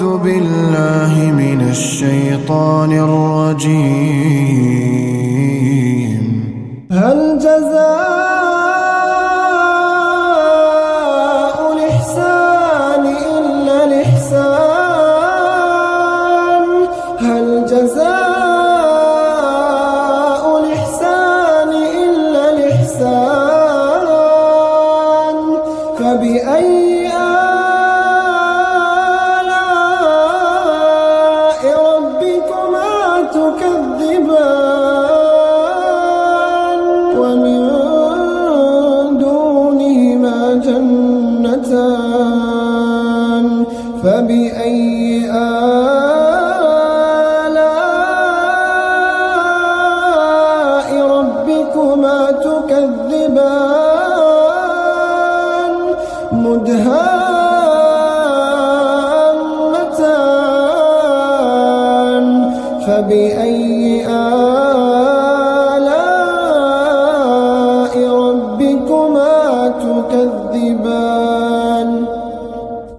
أعوذ بالله من الشيطان الرجيم. هل جزاء الإحسان إلا الإحسان؟ هل جزاء الإحسان إلا الإحسان؟ فبأي ومن دونهما جنتان فبأي آلاء ربكما تكذبان مدهامتان فبأي آلاء تكذبان